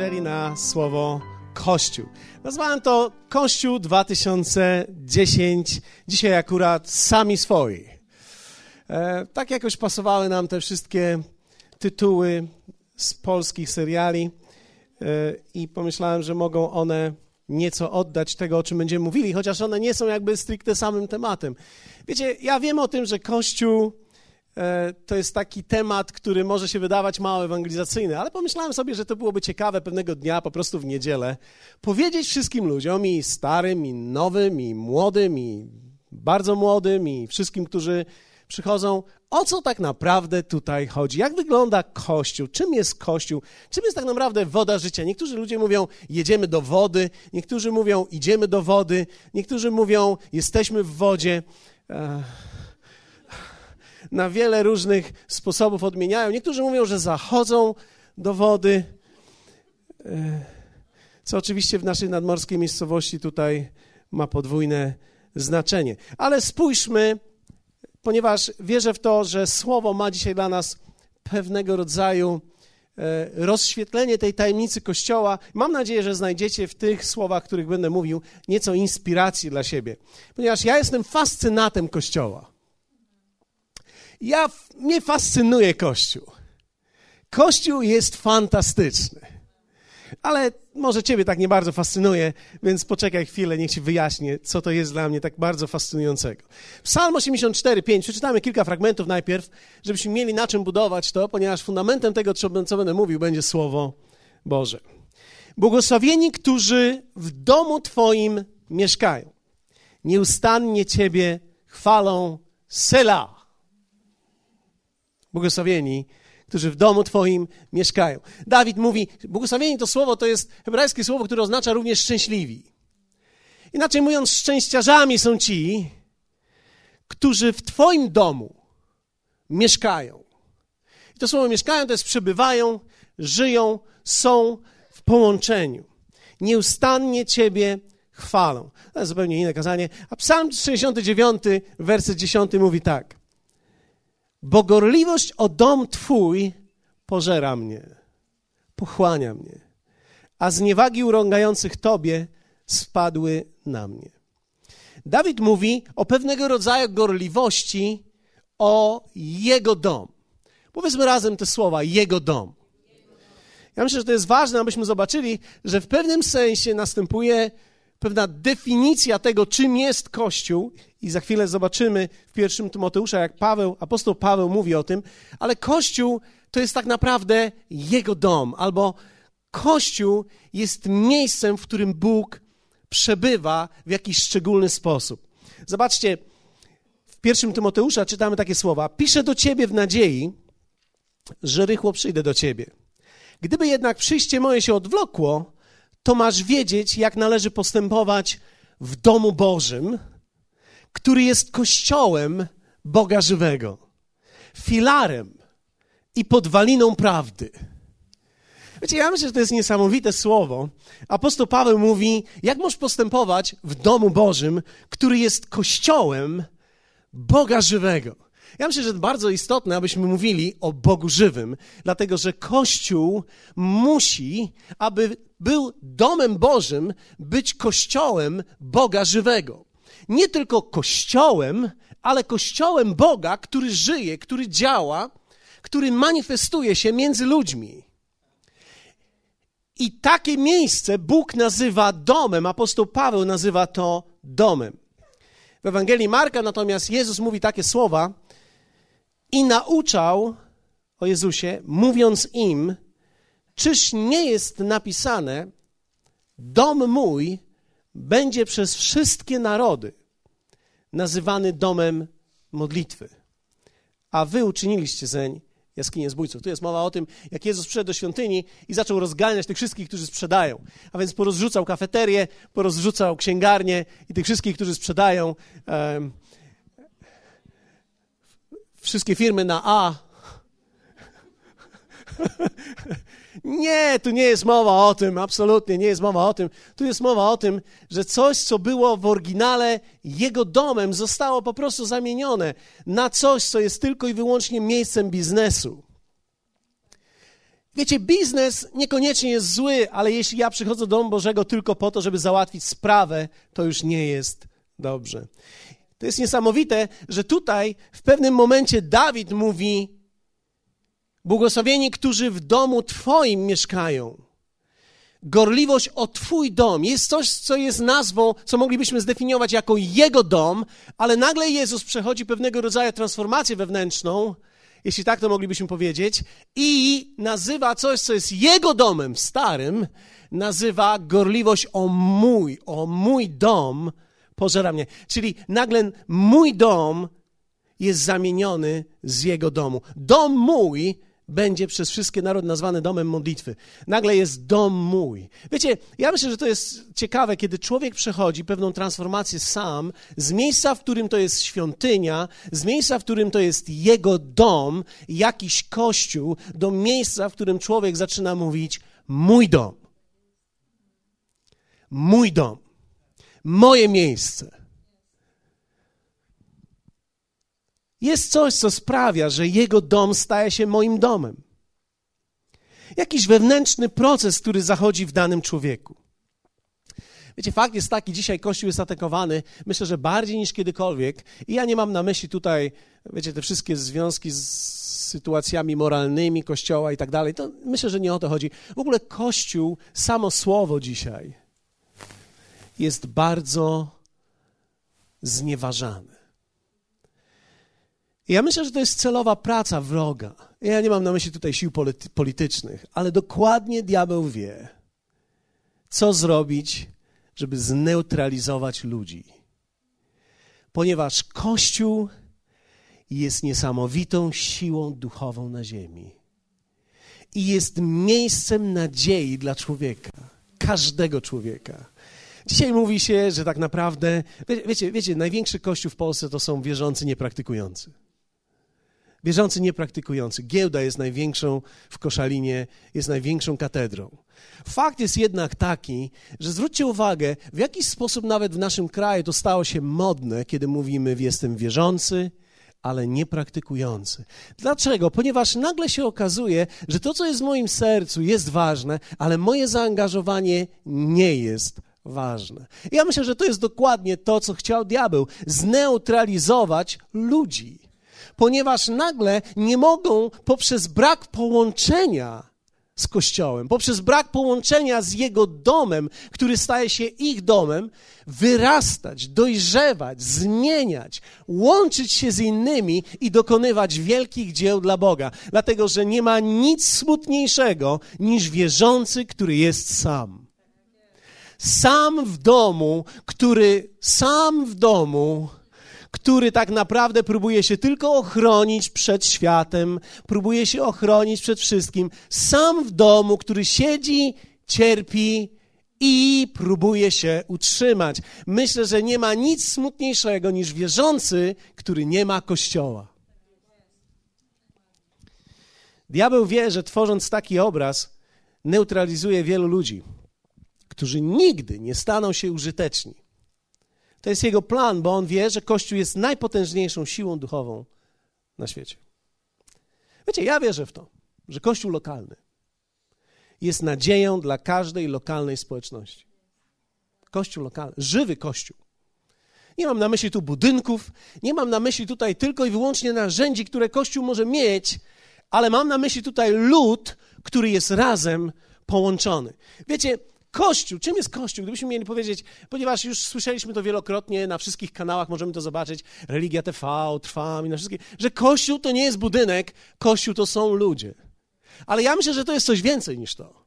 spojrzeli na słowo Kościół. Nazwałem to Kościół 2010. Dzisiaj akurat sami swoi. E, tak jakoś pasowały nam te wszystkie tytuły z polskich seriali e, i pomyślałem, że mogą one nieco oddać tego, o czym będziemy mówili, chociaż one nie są jakby stricte samym tematem. Wiecie, ja wiem o tym, że Kościół to jest taki temat, który może się wydawać mało ewangelizacyjny, ale pomyślałem sobie, że to byłoby ciekawe pewnego dnia, po prostu w niedzielę, powiedzieć wszystkim ludziom, i starym, i nowym, i młodym, i bardzo młodym, i wszystkim, którzy przychodzą, o co tak naprawdę tutaj chodzi? Jak wygląda Kościół? Czym jest Kościół? Czym jest tak naprawdę woda życia? Niektórzy ludzie mówią, jedziemy do wody, niektórzy mówią, idziemy do wody, niektórzy mówią, jesteśmy w wodzie. Ech na wiele różnych sposobów odmieniają. Niektórzy mówią, że zachodzą do wody, e, co oczywiście w naszej nadmorskiej miejscowości tutaj ma podwójne znaczenie. Ale spójrzmy, ponieważ wierzę w to, że słowo ma dzisiaj dla nas pewnego rodzaju e, rozświetlenie tej tajemnicy Kościoła. Mam nadzieję, że znajdziecie w tych słowach, których będę mówił, nieco inspiracji dla siebie, ponieważ ja jestem fascynatem Kościoła. Ja, mnie fascynuje Kościół. Kościół jest fantastyczny. Ale może Ciebie tak nie bardzo fascynuje, więc poczekaj chwilę, niech Ci wyjaśnię, co to jest dla mnie tak bardzo fascynującego. Psalm 84, 5, przeczytamy kilka fragmentów najpierw, żebyśmy mieli na czym budować to, ponieważ fundamentem tego, co będę mówił, będzie Słowo Boże. Błogosławieni, którzy w domu Twoim mieszkają. Nieustannie Ciebie chwalą Selah błogosławieni, którzy w domu Twoim mieszkają. Dawid mówi, błogosławieni to słowo to jest hebrajskie słowo, które oznacza również szczęśliwi. Inaczej mówiąc, szczęściarzami są ci, którzy w Twoim domu mieszkają. I to słowo mieszkają to jest przebywają, żyją, są w połączeniu. Nieustannie Ciebie chwalą. To jest zupełnie inne kazanie. A Psalm 69, werset 10 mówi tak bo gorliwość o dom Twój pożera mnie, pochłania mnie, a zniewagi urągających Tobie spadły na mnie. Dawid mówi o pewnego rodzaju gorliwości o jego dom. Powiedzmy razem te słowa, jego dom. Ja myślę, że to jest ważne, abyśmy zobaczyli, że w pewnym sensie następuje pewna definicja tego, czym jest Kościół, i za chwilę zobaczymy w pierwszym Tymoteusza, jak Paweł, apostoł Paweł mówi o tym, ale Kościół to jest tak naprawdę jego dom, albo Kościół jest miejscem, w którym Bóg przebywa w jakiś szczególny sposób. Zobaczcie, w pierwszym Tymoteusza czytamy takie słowa: Piszę do ciebie w nadziei, że rychło przyjdę do ciebie. Gdyby jednak przyjście moje się odwlokło, to masz wiedzieć, jak należy postępować w domu Bożym, który jest kościołem Boga żywego, filarem i podwaliną prawdy. Wiecie, ja myślę, że to jest niesamowite słowo. Apostoł Paweł mówi, jak możesz postępować w domu Bożym, który jest kościołem Boga żywego. Ja myślę, że to bardzo istotne, abyśmy mówili o Bogu żywym, dlatego że Kościół musi, aby był domem Bożym, być kościołem Boga żywego. Nie tylko kościołem, ale kościołem Boga, który żyje, który działa, który manifestuje się między ludźmi. I takie miejsce Bóg nazywa domem, apostoł Paweł nazywa to domem. W Ewangelii Marka natomiast Jezus mówi takie słowa i nauczał o Jezusie, mówiąc im, Czyż nie jest napisane, dom mój będzie przez wszystkie narody nazywany domem modlitwy, a wy uczyniliście zeń jaskinię zbójców. Tu jest mowa o tym, jak Jezus przyszedł do świątyni i zaczął rozganiać tych wszystkich, którzy sprzedają. A więc porozrzucał kafeterię, porozrzucał księgarnię i tych wszystkich, którzy sprzedają. Um, wszystkie firmy na A nie, tu nie jest mowa o tym, absolutnie nie jest mowa o tym. Tu jest mowa o tym, że coś, co było w oryginale jego domem, zostało po prostu zamienione na coś, co jest tylko i wyłącznie miejscem biznesu. Wiecie, biznes niekoniecznie jest zły, ale jeśli ja przychodzę do domu Bożego tylko po to, żeby załatwić sprawę, to już nie jest dobrze. To jest niesamowite, że tutaj w pewnym momencie Dawid mówi: Błogosławieni, którzy w domu Twoim mieszkają. Gorliwość o Twój dom jest coś, co jest nazwą, co moglibyśmy zdefiniować jako Jego dom, ale nagle Jezus przechodzi pewnego rodzaju transformację wewnętrzną, jeśli tak to moglibyśmy powiedzieć, i nazywa coś, co jest Jego domem starym, nazywa gorliwość o mój, o mój dom pożera mnie. Czyli nagle mój dom jest zamieniony z Jego domu. Dom mój będzie przez wszystkie narody nazwany domem modlitwy. Nagle jest dom mój. Wiecie, ja myślę, że to jest ciekawe, kiedy człowiek przechodzi pewną transformację sam z miejsca, w którym to jest świątynia, z miejsca, w którym to jest jego dom, jakiś kościół, do miejsca, w którym człowiek zaczyna mówić mój dom. Mój dom. Moje miejsce. Jest coś, co sprawia, że jego dom staje się moim domem. Jakiś wewnętrzny proces, który zachodzi w danym człowieku. Wiecie, fakt jest taki, dzisiaj Kościół jest atakowany, myślę, że bardziej niż kiedykolwiek. I ja nie mam na myśli tutaj, wiecie, te wszystkie związki z sytuacjami moralnymi Kościoła i tak dalej. To myślę, że nie o to chodzi. W ogóle Kościół, samo słowo dzisiaj jest bardzo Ja myślę, że to jest celowa praca wroga. Ja nie mam na myśli tutaj sił polity politycznych, ale dokładnie diabeł wie, co zrobić, żeby zneutralizować ludzi. Ponieważ Kościół jest niesamowitą siłą duchową na ziemi. I jest miejscem nadziei dla człowieka, każdego człowieka. Dzisiaj mówi się, że tak naprawdę, wiecie, wiecie, największy kościół w Polsce to są wierzący niepraktykujący. Wierzący niepraktykujący. Giełda jest największą w Koszalinie, jest największą katedrą. Fakt jest jednak taki, że zwróćcie uwagę, w jaki sposób nawet w naszym kraju to stało się modne, kiedy mówimy, jestem wierzący, ale niepraktykujący. Dlaczego? Ponieważ nagle się okazuje, że to, co jest w moim sercu, jest ważne, ale moje zaangażowanie nie jest ważne. Ja myślę, że to jest dokładnie to, co chciał diabeł zneutralizować ludzi ponieważ nagle nie mogą poprzez brak połączenia z Kościołem, poprzez brak połączenia z Jego domem, który staje się ich domem, wyrastać, dojrzewać, zmieniać, łączyć się z innymi i dokonywać wielkich dzieł dla Boga. Dlatego, że nie ma nic smutniejszego niż wierzący, który jest sam. Sam w domu, który sam w domu który tak naprawdę próbuje się tylko ochronić przed światem, próbuje się ochronić przed wszystkim, sam w domu, który siedzi, cierpi i próbuje się utrzymać. Myślę, że nie ma nic smutniejszego niż wierzący, który nie ma kościoła. Diabeł wie, że tworząc taki obraz, neutralizuje wielu ludzi, którzy nigdy nie staną się użyteczni. To jest jego plan, bo on wie, że Kościół jest najpotężniejszą siłą duchową na świecie. Wiecie, ja wierzę w to, że Kościół lokalny jest nadzieją dla każdej lokalnej społeczności. Kościół lokalny, żywy Kościół. Nie mam na myśli tu budynków, nie mam na myśli tutaj tylko i wyłącznie narzędzi, które Kościół może mieć, ale mam na myśli tutaj lud, który jest razem połączony. Wiecie, Kościół, czym jest Kościół? Gdybyśmy mieli powiedzieć, ponieważ już słyszeliśmy to wielokrotnie na wszystkich kanałach, możemy to zobaczyć, Religia TV, Trwam i na wszystkich, że Kościół to nie jest budynek, Kościół to są ludzie. Ale ja myślę, że to jest coś więcej niż to.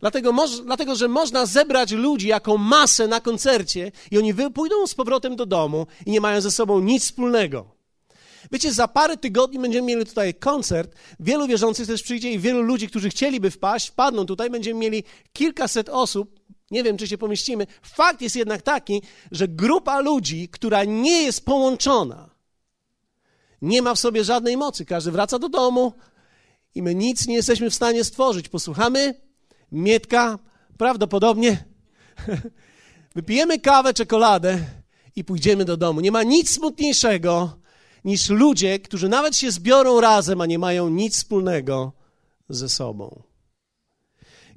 Dlatego, dlatego, że można zebrać ludzi jako masę na koncercie i oni pójdą z powrotem do domu i nie mają ze sobą nic wspólnego. Wiecie, za parę tygodni będziemy mieli tutaj koncert. Wielu wierzących też przyjdzie i wielu ludzi, którzy chcieliby wpaść, wpadną tutaj. Będziemy mieli kilkaset osób. Nie wiem, czy się pomieścimy. Fakt jest jednak taki, że grupa ludzi, która nie jest połączona, nie ma w sobie żadnej mocy. Każdy wraca do domu i my nic nie jesteśmy w stanie stworzyć. Posłuchamy Mietka, prawdopodobnie wypijemy kawę, czekoladę i pójdziemy do domu. Nie ma nic smutniejszego niż ludzie, którzy nawet się zbiorą razem, a nie mają nic wspólnego ze sobą.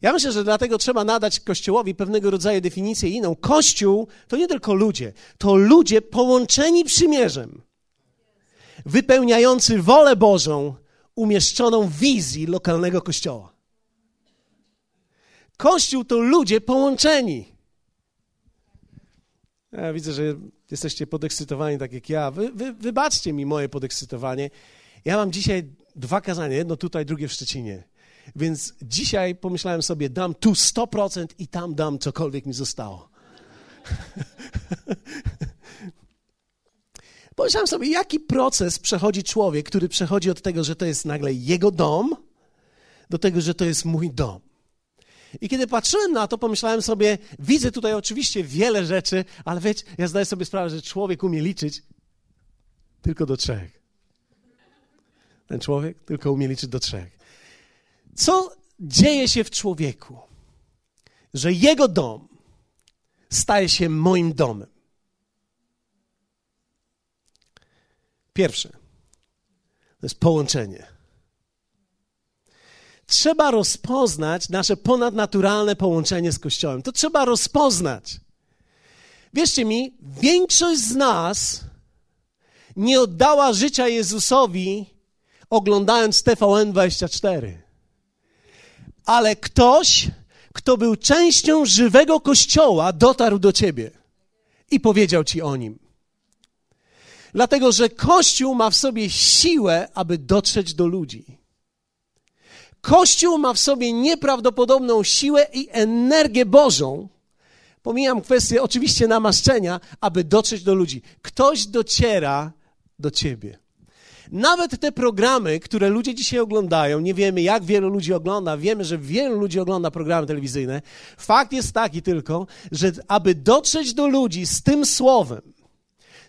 Ja myślę, że dlatego trzeba nadać Kościołowi pewnego rodzaju definicję inną. Kościół to nie tylko ludzie, to ludzie połączeni przymierzem, wypełniający wolę Bożą, umieszczoną w wizji lokalnego kościoła. Kościół to ludzie połączeni. Ja widzę, że jesteście podekscytowani tak jak ja. Wy, wy, wybaczcie mi moje podekscytowanie. Ja mam dzisiaj dwa kazania, jedno tutaj, drugie w Szczecinie. Więc dzisiaj pomyślałem sobie, dam tu 100% i tam dam cokolwiek mi zostało. Pomyślałem sobie, jaki proces przechodzi człowiek, który przechodzi od tego, że to jest nagle jego dom, do tego, że to jest mój dom. I kiedy patrzyłem na to, pomyślałem sobie, widzę tutaj oczywiście wiele rzeczy, ale wiecie, ja zdaję sobie sprawę, że człowiek umie liczyć tylko do trzech. Ten człowiek tylko umie liczyć do trzech. Co dzieje się w człowieku, że jego dom staje się moim domem? Pierwsze, to jest połączenie. Trzeba rozpoznać nasze ponadnaturalne połączenie z Kościołem. To trzeba rozpoznać. Wierzcie mi, większość z nas nie oddała życia Jezusowi oglądając TVN24. Ale ktoś, kto był częścią żywego Kościoła, dotarł do ciebie i powiedział ci o nim. Dlatego, że Kościół ma w sobie siłę, aby dotrzeć do ludzi. Kościół ma w sobie nieprawdopodobną siłę i energię Bożą. Pomijam kwestię oczywiście namaszczenia, aby dotrzeć do ludzi. Ktoś dociera do ciebie. Nawet te programy, które ludzie dzisiaj oglądają, nie wiemy jak wielu ludzi ogląda, wiemy, że wielu ludzi ogląda programy telewizyjne. Fakt jest taki tylko, że aby dotrzeć do ludzi z tym słowem,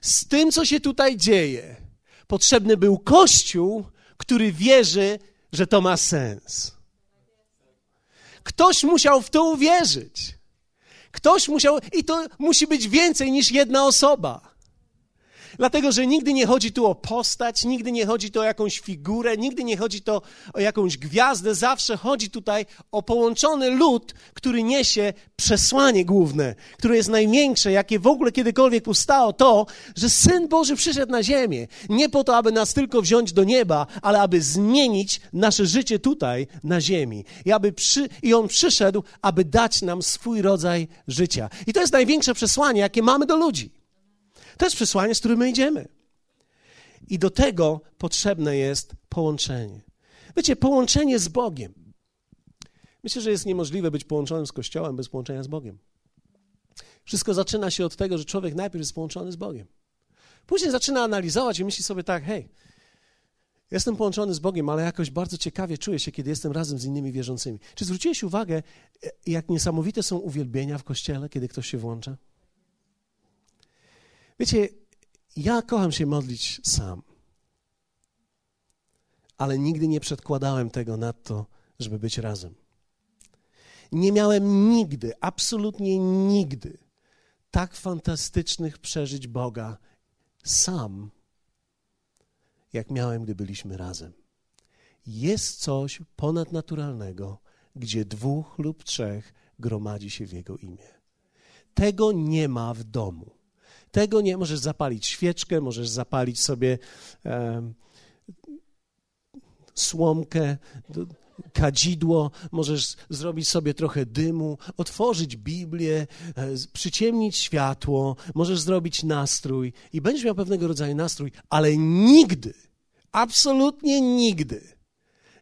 z tym, co się tutaj dzieje, potrzebny był Kościół, który wierzy, że to ma sens. Ktoś musiał w to uwierzyć. Ktoś musiał, i to musi być więcej niż jedna osoba. Dlatego, że nigdy nie chodzi tu o postać, nigdy nie chodzi tu o jakąś figurę, nigdy nie chodzi to o jakąś gwiazdę, zawsze chodzi tutaj o połączony lud, który niesie przesłanie główne, które jest największe, jakie w ogóle kiedykolwiek powstało, to, że Syn Boży przyszedł na ziemię, nie po to, aby nas tylko wziąć do nieba, ale aby zmienić nasze życie tutaj, na ziemi. I, aby przy, I On przyszedł, aby dać nam swój rodzaj życia. I to jest największe przesłanie, jakie mamy do ludzi. To jest przesłanie, z którym my idziemy. I do tego potrzebne jest połączenie. Wiecie, połączenie z Bogiem. Myślę, że jest niemożliwe być połączonym z Kościołem bez połączenia z Bogiem. Wszystko zaczyna się od tego, że człowiek najpierw jest połączony z Bogiem. Później zaczyna analizować i myśli sobie tak, hej, jestem połączony z Bogiem, ale jakoś bardzo ciekawie czuję się, kiedy jestem razem z innymi wierzącymi. Czy zwróciłeś uwagę, jak niesamowite są uwielbienia w Kościele, kiedy ktoś się włącza? Wiecie, ja kocham się modlić sam, ale nigdy nie przedkładałem tego na to, żeby być razem. Nie miałem nigdy, absolutnie nigdy tak fantastycznych przeżyć Boga sam, jak miałem, gdy byliśmy razem. Jest coś ponadnaturalnego, gdzie dwóch lub trzech gromadzi się w Jego imię. Tego nie ma w domu. Tego nie możesz zapalić. Świeczkę, możesz zapalić sobie e, słomkę, kadzidło, możesz zrobić sobie trochę dymu, otworzyć Biblię, e, przyciemnić światło, możesz zrobić nastrój i będziesz miał pewnego rodzaju nastrój, ale nigdy, absolutnie nigdy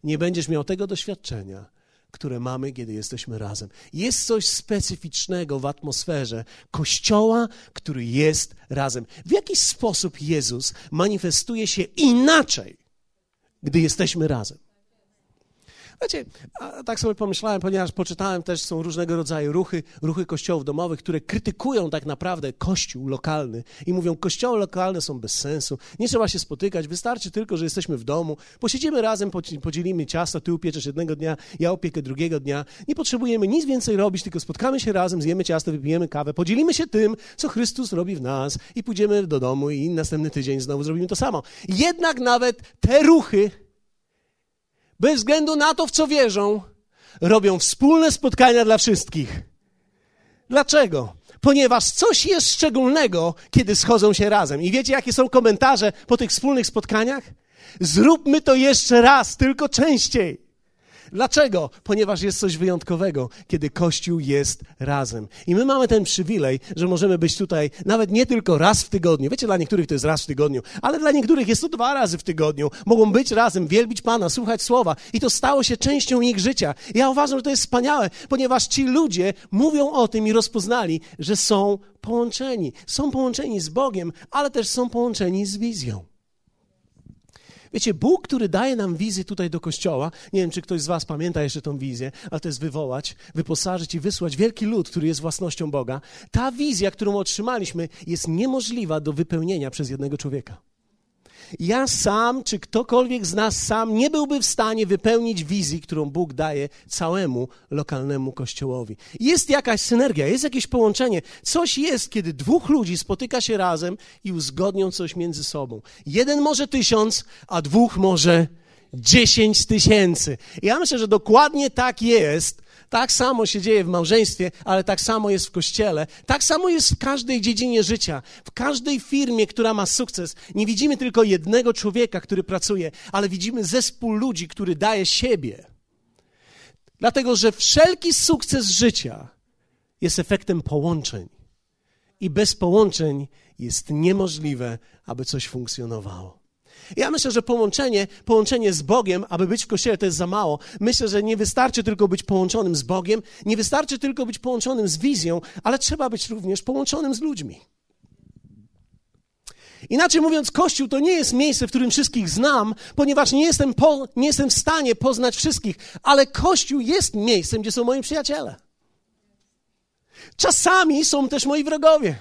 nie będziesz miał tego doświadczenia, które mamy, kiedy jesteśmy razem. Jest coś specyficznego w atmosferze Kościoła, który jest razem. W jaki sposób Jezus manifestuje się inaczej, gdy jesteśmy razem? Wiecie, tak sobie pomyślałem, ponieważ poczytałem też, są różnego rodzaju ruchy, ruchy kościołów domowych, które krytykują tak naprawdę kościół lokalny i mówią, kościoły lokalne są bez sensu, nie trzeba się spotykać, wystarczy tylko, że jesteśmy w domu, posiedzimy razem, podzielimy ciasto, ty upieczesz jednego dnia, ja opiekę drugiego dnia, nie potrzebujemy nic więcej robić, tylko spotkamy się razem, zjemy ciasto, wypijemy kawę, podzielimy się tym, co Chrystus robi w nas i pójdziemy do domu i następny tydzień znowu zrobimy to samo. Jednak nawet te ruchy bez względu na to, w co wierzą, robią wspólne spotkania dla wszystkich. Dlaczego? Ponieważ coś jest szczególnego, kiedy schodzą się razem. I wiecie, jakie są komentarze po tych wspólnych spotkaniach? Zróbmy to jeszcze raz, tylko częściej. Dlaczego? Ponieważ jest coś wyjątkowego, kiedy Kościół jest razem. I my mamy ten przywilej, że możemy być tutaj nawet nie tylko raz w tygodniu. Wiecie, dla niektórych to jest raz w tygodniu, ale dla niektórych jest to dwa razy w tygodniu. Mogą być razem, wielbić Pana, słuchać słowa. I to stało się częścią ich życia. Ja uważam, że to jest wspaniałe, ponieważ ci ludzie mówią o tym i rozpoznali, że są połączeni. Są połączeni z Bogiem, ale też są połączeni z wizją. Wiecie, Bóg, który daje nam wizję tutaj do kościoła, nie wiem, czy ktoś z Was pamięta jeszcze tą wizję, ale to jest wywołać, wyposażyć i wysłać wielki lud, który jest własnością Boga. Ta wizja, którą otrzymaliśmy, jest niemożliwa do wypełnienia przez jednego człowieka. Ja sam, czy ktokolwiek z nas sam nie byłby w stanie wypełnić wizji, którą Bóg daje całemu lokalnemu kościołowi. Jest jakaś synergia, jest jakieś połączenie. Coś jest, kiedy dwóch ludzi spotyka się razem i uzgodnią coś między sobą. Jeden może tysiąc, a dwóch może dziesięć tysięcy. Ja myślę, że dokładnie tak jest tak samo się dzieje w małżeństwie, ale tak samo jest w kościele. Tak samo jest w każdej dziedzinie życia. W każdej firmie, która ma sukces, nie widzimy tylko jednego człowieka, który pracuje, ale widzimy zespół ludzi, który daje siebie. Dlatego, że wszelki sukces życia jest efektem połączeń. I bez połączeń jest niemożliwe, aby coś funkcjonowało. Ja myślę, że połączenie, połączenie z Bogiem, aby być w kościele, to jest za mało. Myślę, że nie wystarczy tylko być połączonym z Bogiem, nie wystarczy tylko być połączonym z wizją, ale trzeba być również połączonym z ludźmi. Inaczej mówiąc, Kościół to nie jest miejsce, w którym wszystkich znam, ponieważ nie jestem, po, nie jestem w stanie poznać wszystkich, ale Kościół jest miejscem, gdzie są moi przyjaciele. Czasami są też moi wrogowie.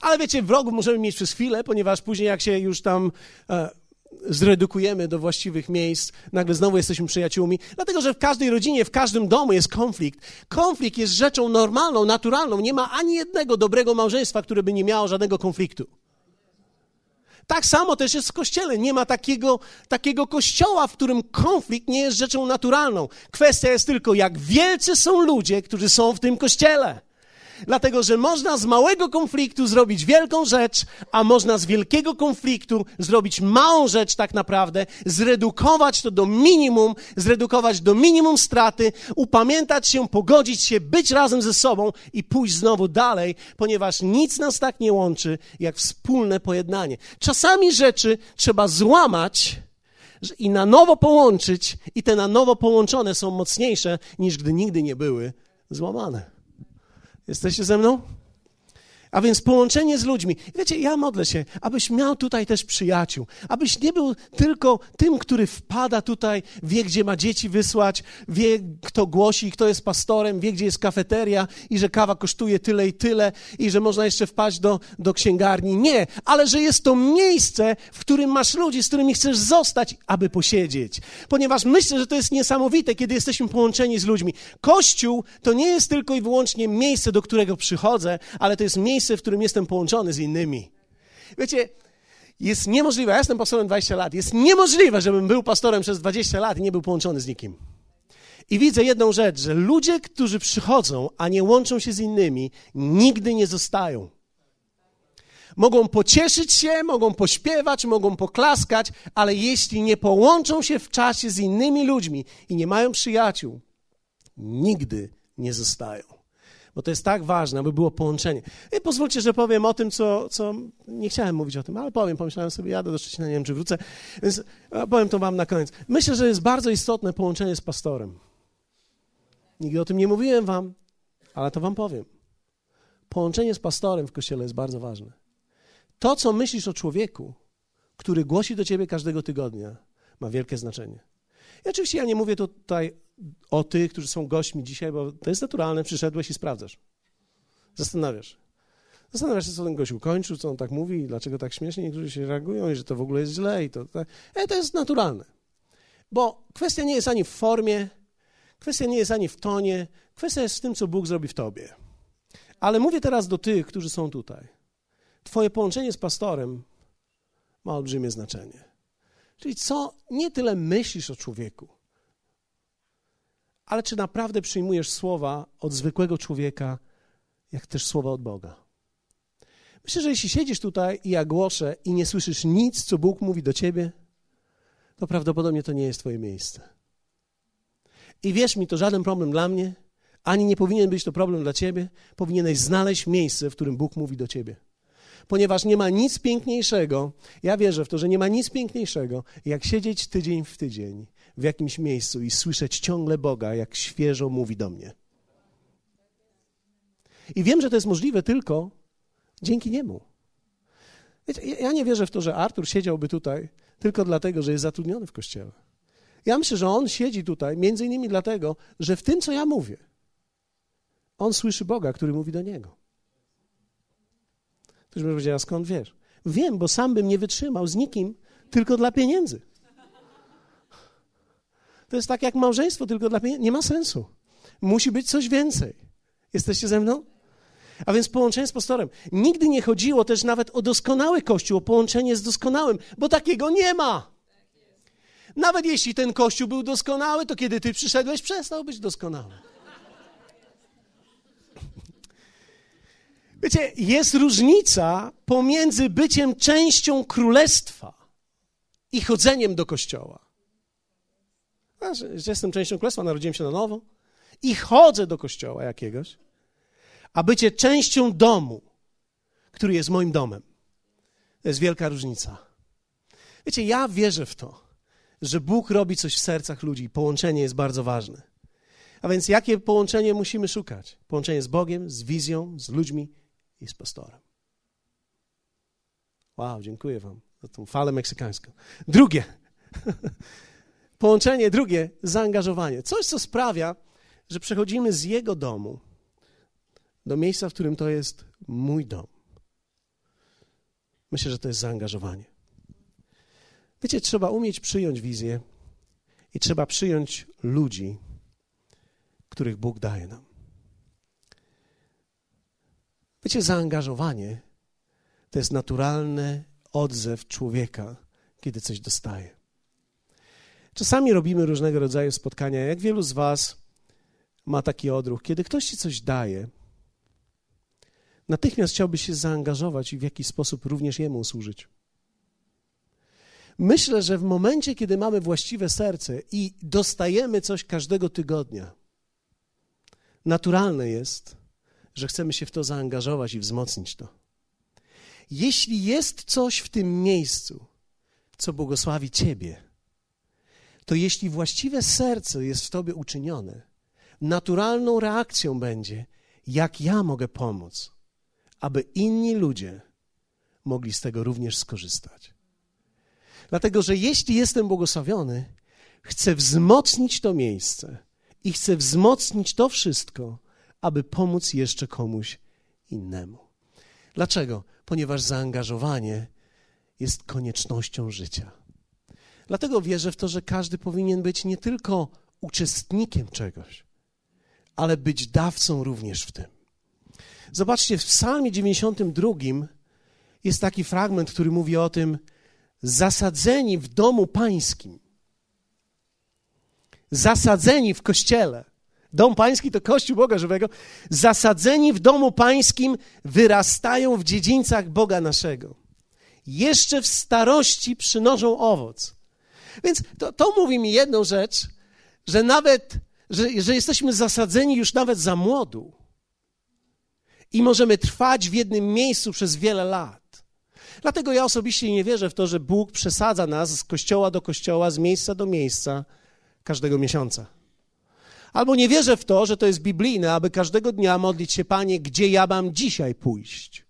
Ale wiecie, wrogów możemy mieć przez chwilę, ponieważ później jak się już tam e, zredukujemy do właściwych miejsc, nagle znowu jesteśmy przyjaciółmi. Dlatego, że w każdej rodzinie, w każdym domu jest konflikt. Konflikt jest rzeczą normalną, naturalną. Nie ma ani jednego dobrego małżeństwa, które by nie miało żadnego konfliktu. Tak samo też jest w kościele. Nie ma takiego, takiego kościoła, w którym konflikt nie jest rzeczą naturalną. Kwestia jest tylko, jak wielcy są ludzie, którzy są w tym kościele. Dlatego, że można z małego konfliktu zrobić wielką rzecz, a można z wielkiego konfliktu zrobić małą rzecz tak naprawdę, zredukować to do minimum, zredukować do minimum straty, upamiętać się, pogodzić się, być razem ze sobą i pójść znowu dalej, ponieważ nic nas tak nie łączy jak wspólne pojednanie. Czasami rzeczy trzeba złamać, i na nowo połączyć, i te na nowo połączone są mocniejsze niż gdy nigdy nie były złamane. Jesteście ze mną? A więc połączenie z ludźmi. Wiecie, ja modlę się, abyś miał tutaj też przyjaciół, abyś nie był tylko tym, który wpada tutaj, wie, gdzie ma dzieci wysłać, wie, kto głosi, kto jest pastorem, wie, gdzie jest kafeteria i że kawa kosztuje tyle i tyle i że można jeszcze wpaść do, do księgarni. Nie, ale że jest to miejsce, w którym masz ludzi, z którymi chcesz zostać, aby posiedzieć. Ponieważ myślę, że to jest niesamowite, kiedy jesteśmy połączeni z ludźmi. Kościół to nie jest tylko i wyłącznie miejsce, do którego przychodzę, ale to jest miejsce, miejsce, w którym jestem połączony z innymi. Wiecie, jest niemożliwe, ja jestem pastorem 20 lat, jest niemożliwe, żebym był pastorem przez 20 lat i nie był połączony z nikim. I widzę jedną rzecz, że ludzie, którzy przychodzą, a nie łączą się z innymi, nigdy nie zostają. Mogą pocieszyć się, mogą pośpiewać, mogą poklaskać, ale jeśli nie połączą się w czasie z innymi ludźmi i nie mają przyjaciół, nigdy nie zostają bo to jest tak ważne, aby było połączenie. I pozwólcie, że powiem o tym, co, co nie chciałem mówić o tym, ale powiem, pomyślałem sobie, jadę do Szczecina, nie wiem, czy wrócę, więc powiem to wam na koniec. Myślę, że jest bardzo istotne połączenie z pastorem. Nigdy o tym nie mówiłem wam, ale to wam powiem. Połączenie z pastorem w kościele jest bardzo ważne. To, co myślisz o człowieku, który głosi do ciebie każdego tygodnia, ma wielkie znaczenie. I oczywiście ja nie mówię tutaj o tych, którzy są gośćmi dzisiaj, bo to jest naturalne, przyszedłeś i sprawdzasz. Zastanawiasz. Zastanawiasz się, co ten gość ukończył, co on tak mówi, dlaczego tak śmiesznie niektórzy się reagują i że to w ogóle jest źle i to, to, e, to jest naturalne. Bo kwestia nie jest ani w formie, kwestia nie jest ani w tonie, kwestia jest w tym, co Bóg zrobi w tobie. Ale mówię teraz do tych, którzy są tutaj. Twoje połączenie z pastorem ma olbrzymie znaczenie. Czyli co nie tyle myślisz o człowieku, ale czy naprawdę przyjmujesz słowa od zwykłego człowieka, jak też słowa od Boga. Myślę, że jeśli siedzisz tutaj i ja głoszę i nie słyszysz nic, co Bóg mówi do ciebie, to prawdopodobnie to nie jest twoje miejsce. I wierz mi, to żaden problem dla mnie, ani nie powinien być to problem dla ciebie. Powinieneś znaleźć miejsce, w którym Bóg mówi do ciebie. Ponieważ nie ma nic piękniejszego, ja wierzę w to, że nie ma nic piękniejszego, jak siedzieć tydzień w tydzień w jakimś miejscu i słyszeć ciągle Boga, jak świeżo mówi do mnie. I wiem, że to jest możliwe tylko dzięki Niemu. Wiecie, ja nie wierzę w to, że Artur siedziałby tutaj tylko dlatego, że jest zatrudniony w kościele. Ja myślę, że on siedzi tutaj między innymi dlatego, że w tym, co ja mówię, on słyszy Boga, który mówi do niego. Ktoś może powiedzieć, a skąd wiesz? Wiem, bo sam bym nie wytrzymał z nikim tylko dla pieniędzy. To jest tak jak małżeństwo tylko dla pieniędzy. Nie ma sensu. Musi być coś więcej. Jesteście ze mną? A więc połączenie z pastorem. Nigdy nie chodziło też nawet o doskonały kościół, o połączenie z doskonałym, bo takiego nie ma. Nawet jeśli ten kościół był doskonały, to kiedy ty przyszedłeś, przestał być doskonały. Wiecie, jest różnica pomiędzy byciem częścią królestwa i chodzeniem do kościoła. Że jestem częścią królestwa, narodziłem się na nowo i chodzę do kościoła jakiegoś, a bycie częścią domu, który jest moim domem. To jest wielka różnica. Wiecie, ja wierzę w to, że Bóg robi coś w sercach ludzi. Połączenie jest bardzo ważne. A więc jakie połączenie musimy szukać? Połączenie z Bogiem, z wizją, z ludźmi i z pastorem. Wow, dziękuję Wam za tą falę meksykańską. Drugie, połączenie, drugie, zaangażowanie. Coś, co sprawia, że przechodzimy z Jego domu do miejsca, w którym to jest mój dom. Myślę, że to jest zaangażowanie. Wiecie, trzeba umieć przyjąć wizję i trzeba przyjąć ludzi, których Bóg daje nam. Wiecie, zaangażowanie to jest naturalny odzew człowieka, kiedy coś dostaje. Czasami robimy różnego rodzaju spotkania. Jak wielu z Was ma taki odruch, kiedy ktoś ci coś daje, natychmiast chciałby się zaangażować i w jakiś sposób również jemu służyć. Myślę, że w momencie, kiedy mamy właściwe serce i dostajemy coś każdego tygodnia, naturalne jest, że chcemy się w to zaangażować i wzmocnić to. Jeśli jest coś w tym miejscu, co błogosławi Ciebie, to jeśli właściwe serce jest w Tobie uczynione, naturalną reakcją będzie, jak ja mogę pomóc, aby inni ludzie mogli z tego również skorzystać. Dlatego, że jeśli jestem błogosławiony, chcę wzmocnić to miejsce i chcę wzmocnić to wszystko, aby pomóc jeszcze komuś innemu. Dlaczego? Ponieważ zaangażowanie jest koniecznością życia. Dlatego wierzę w to, że każdy powinien być nie tylko uczestnikiem czegoś, ale być dawcą również w tym. Zobaczcie, w Psalmie 92 jest taki fragment, który mówi o tym, zasadzeni w domu pańskim, zasadzeni w kościele. Dom pański to kościół Boga żywego. Zasadzeni w domu pańskim wyrastają w dziedzińcach Boga naszego. Jeszcze w starości przynoszą owoc. Więc to, to mówi mi jedną rzecz, że nawet, że, że jesteśmy zasadzeni już nawet za młodu i możemy trwać w jednym miejscu przez wiele lat. Dlatego ja osobiście nie wierzę w to, że Bóg przesadza nas z kościoła do kościoła, z miejsca do miejsca każdego miesiąca. Albo nie wierzę w to, że to jest biblijne, aby każdego dnia modlić się, Panie, gdzie ja mam dzisiaj pójść.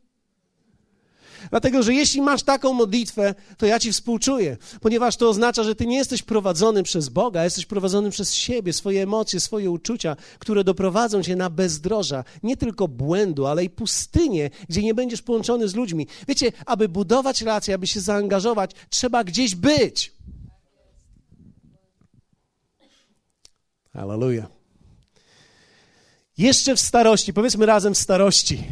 Dlatego, że jeśli masz taką modlitwę, to ja ci współczuję, ponieważ to oznacza, że ty nie jesteś prowadzony przez Boga, jesteś prowadzony przez siebie, swoje emocje, swoje uczucia, które doprowadzą cię na bezdroża, nie tylko błędu, ale i pustynię, gdzie nie będziesz połączony z ludźmi. Wiecie, aby budować relacje, aby się zaangażować, trzeba gdzieś być. Hallelujah. Jeszcze w starości, powiedzmy razem w starości.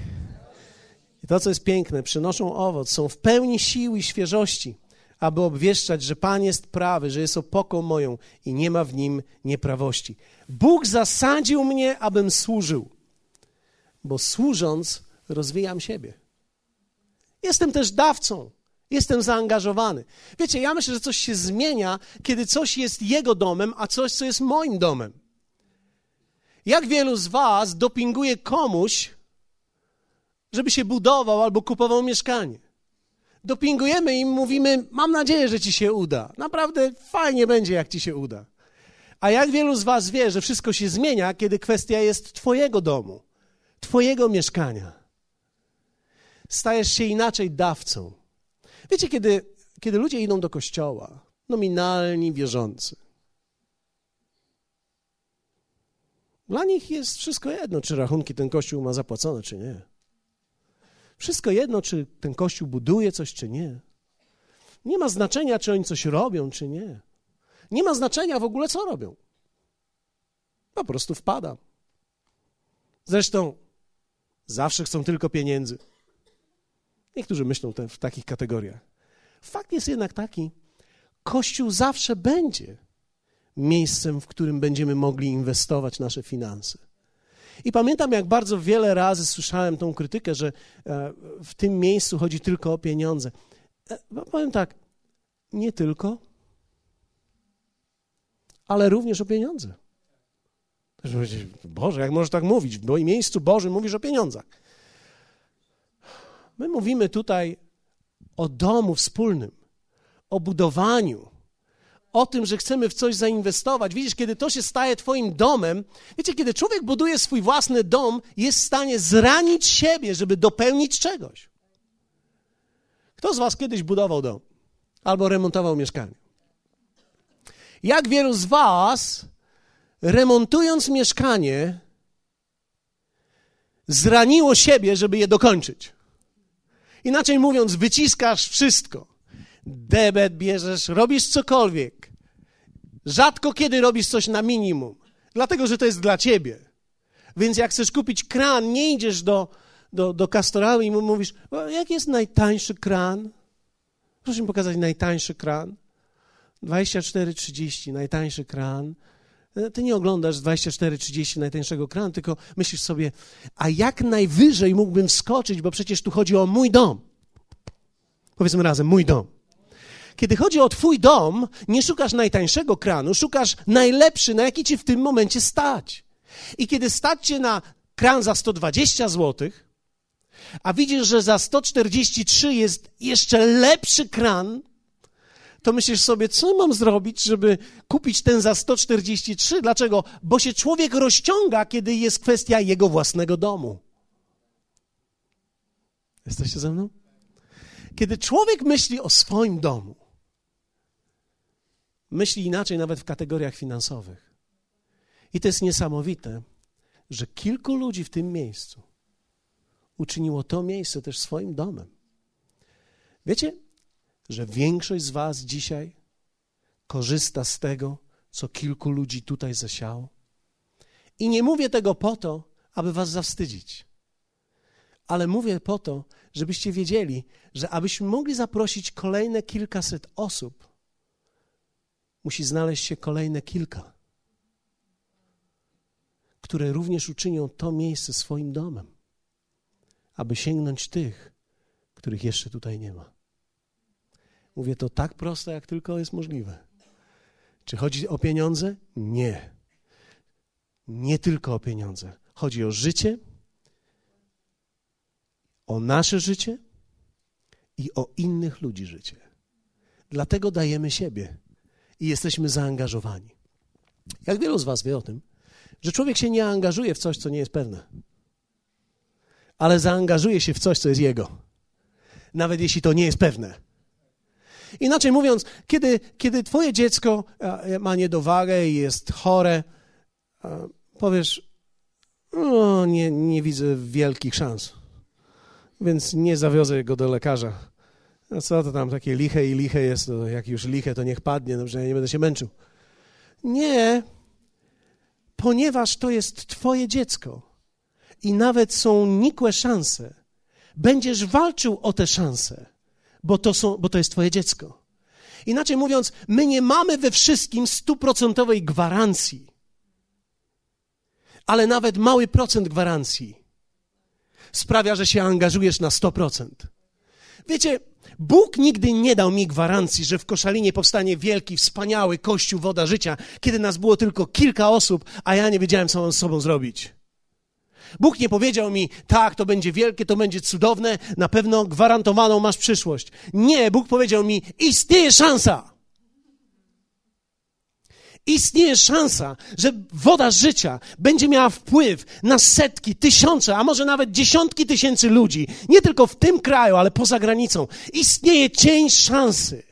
I to, co jest piękne, przynoszą owoc, są w pełni sił i świeżości, aby obwieszczać, że Pan jest prawy, że jest opoką moją i nie ma w nim nieprawości. Bóg zasadził mnie, abym służył, bo służąc rozwijam siebie. Jestem też dawcą. Jestem zaangażowany. Wiecie, ja myślę, że coś się zmienia, kiedy coś jest jego domem, a coś, co jest moim domem. Jak wielu z Was dopinguje komuś, żeby się budował albo kupował mieszkanie? Dopingujemy im, mówimy: Mam nadzieję, że ci się uda. Naprawdę fajnie będzie, jak ci się uda. A jak wielu z Was wie, że wszystko się zmienia, kiedy kwestia jest Twojego domu, Twojego mieszkania? Stajesz się inaczej dawcą. Wiecie, kiedy, kiedy ludzie idą do kościoła, nominalni wierzący, dla nich jest wszystko jedno, czy rachunki ten kościół ma zapłacone, czy nie. Wszystko jedno, czy ten kościół buduje coś, czy nie. Nie ma znaczenia, czy oni coś robią, czy nie. Nie ma znaczenia w ogóle, co robią. Po prostu wpadam. Zresztą zawsze chcą tylko pieniędzy. Niektórzy myślą te, w takich kategoriach. Fakt jest jednak taki, Kościół zawsze będzie miejscem, w którym będziemy mogli inwestować nasze finanse. I pamiętam, jak bardzo wiele razy słyszałem tą krytykę, że e, w tym miejscu chodzi tylko o pieniądze. E, powiem tak, nie tylko, ale również o pieniądze. Boże, jak możesz tak mówić? W moim miejscu Bożym mówisz o pieniądzach. My mówimy tutaj o domu wspólnym, o budowaniu, o tym, że chcemy w coś zainwestować. Widzisz, kiedy to się staje Twoim domem, wiecie, kiedy człowiek buduje swój własny dom, jest w stanie zranić siebie, żeby dopełnić czegoś. Kto z Was kiedyś budował dom albo remontował mieszkanie? Jak wielu z Was, remontując mieszkanie, zraniło siebie, żeby je dokończyć? Inaczej mówiąc, wyciskasz wszystko. Debet bierzesz, robisz cokolwiek. Rzadko kiedy robisz coś na minimum, dlatego że to jest dla ciebie. Więc jak chcesz kupić kran, nie idziesz do, do, do kastorału i mu mówisz, jaki jest najtańszy kran? Proszę mi pokazać najtańszy kran. 24,30, najtańszy kran. Ty nie oglądasz 24-30 najtańszego kranu, tylko myślisz sobie, a jak najwyżej mógłbym wskoczyć, bo przecież tu chodzi o mój dom. Powiedzmy razem, mój dom. Kiedy chodzi o Twój dom, nie szukasz najtańszego kranu, szukasz najlepszy, na jaki Ci w tym momencie stać. I kiedy stać Cię na kran za 120 zł, a widzisz, że za 143 jest jeszcze lepszy kran, to myślisz sobie, co mam zrobić, żeby kupić ten za 143? Dlaczego? Bo się człowiek rozciąga, kiedy jest kwestia jego własnego domu. Jesteście ze mną? Kiedy człowiek myśli o swoim domu, myśli inaczej nawet w kategoriach finansowych. I to jest niesamowite, że kilku ludzi w tym miejscu uczyniło to miejsce też swoim domem. Wiecie, że większość z Was dzisiaj korzysta z tego, co kilku ludzi tutaj zasiało. I nie mówię tego po to, aby Was zawstydzić, ale mówię po to, żebyście wiedzieli, że abyśmy mogli zaprosić kolejne kilkaset osób, musi znaleźć się kolejne kilka, które również uczynią to miejsce swoim domem, aby sięgnąć tych, których jeszcze tutaj nie ma. Mówię to tak proste, jak tylko jest możliwe. Czy chodzi o pieniądze? Nie. Nie tylko o pieniądze. Chodzi o życie, o nasze życie i o innych ludzi życie. Dlatego dajemy siebie i jesteśmy zaangażowani. Jak wielu z Was wie o tym, że człowiek się nie angażuje w coś, co nie jest pewne, ale zaangażuje się w coś, co jest jego, nawet jeśli to nie jest pewne. Inaczej mówiąc, kiedy, kiedy twoje dziecko e, ma niedowagę i jest chore, e, powiesz, no, nie, nie widzę wielkich szans, więc nie zawiozę go do lekarza. No co to tam takie liche i liche jest, to jak już liche, to niech padnie, dobrze, ja nie będę się męczył. Nie, ponieważ to jest twoje dziecko i nawet są nikłe szanse, będziesz walczył o te szanse bo to, są, bo to jest Twoje dziecko. Inaczej mówiąc, my nie mamy we wszystkim stuprocentowej gwarancji, ale nawet mały procent gwarancji sprawia, że się angażujesz na 100%. Wiecie, Bóg nigdy nie dał mi gwarancji, że w Koszalinie powstanie wielki, wspaniały kościół Woda Życia, kiedy nas było tylko kilka osób, a ja nie wiedziałem, co mam z sobą zrobić. Bóg nie powiedział mi, tak, to będzie wielkie, to będzie cudowne, na pewno gwarantowaną masz przyszłość. Nie, Bóg powiedział mi, istnieje szansa. Istnieje szansa, że woda życia będzie miała wpływ na setki, tysiące, a może nawet dziesiątki tysięcy ludzi, nie tylko w tym kraju, ale poza granicą. Istnieje cień szansy.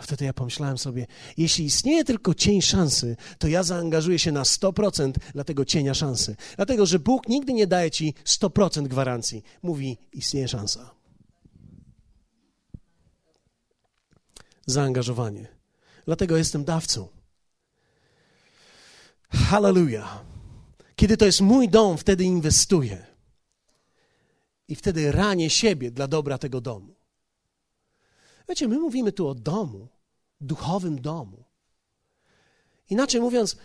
A wtedy ja pomyślałem sobie, jeśli istnieje tylko cień szansy, to ja zaangażuję się na 100% dla tego cienia szansy. Dlatego, że Bóg nigdy nie daje ci 100% gwarancji. Mówi, istnieje szansa. Zaangażowanie. Dlatego jestem dawcą. Hallelujah. Kiedy to jest mój dom, wtedy inwestuję. I wtedy ranię siebie dla dobra tego domu. Wiecie, my mówimy tu o domu, duchowym domu. Inaczej mówiąc,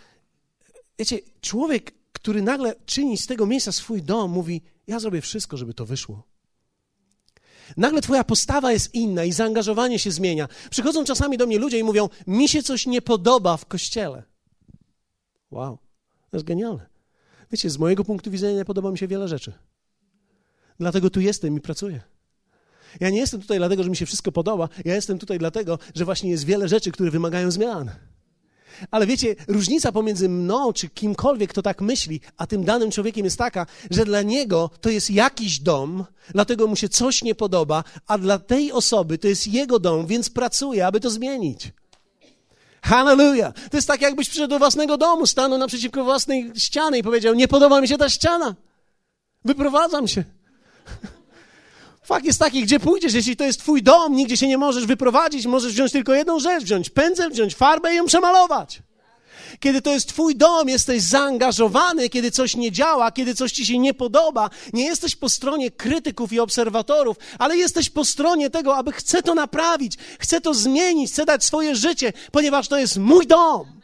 wiecie, człowiek, który nagle czyni z tego miejsca swój dom, mówi: Ja zrobię wszystko, żeby to wyszło. Nagle Twoja postawa jest inna i zaangażowanie się zmienia. Przychodzą czasami do mnie ludzie i mówią: Mi się coś nie podoba w kościele. Wow, to jest genialne. Wiecie, z mojego punktu widzenia nie podoba mi się wiele rzeczy. Dlatego tu jestem i pracuję. Ja nie jestem tutaj dlatego, że mi się wszystko podoba. Ja jestem tutaj dlatego, że właśnie jest wiele rzeczy, które wymagają zmian. Ale wiecie, różnica pomiędzy mną czy kimkolwiek, kto tak myśli, a tym danym człowiekiem jest taka, że dla niego to jest jakiś dom, dlatego mu się coś nie podoba, a dla tej osoby to jest jego dom, więc pracuje, aby to zmienić. Hallelujah! To jest tak, jakbyś przyszedł do własnego domu, stanął naprzeciwko własnej ściany i powiedział: Nie podoba mi się ta ściana. Wyprowadzam się. Fakt jest taki, gdzie pójdziesz, jeśli to jest twój dom, nigdzie się nie możesz wyprowadzić, możesz wziąć tylko jedną rzecz, wziąć pędzel, wziąć farbę i ją przemalować. Kiedy to jest twój dom, jesteś zaangażowany, kiedy coś nie działa, kiedy coś ci się nie podoba, nie jesteś po stronie krytyków i obserwatorów, ale jesteś po stronie tego, aby chcę to naprawić, chcę to zmienić, chcę dać swoje życie, ponieważ to jest mój dom.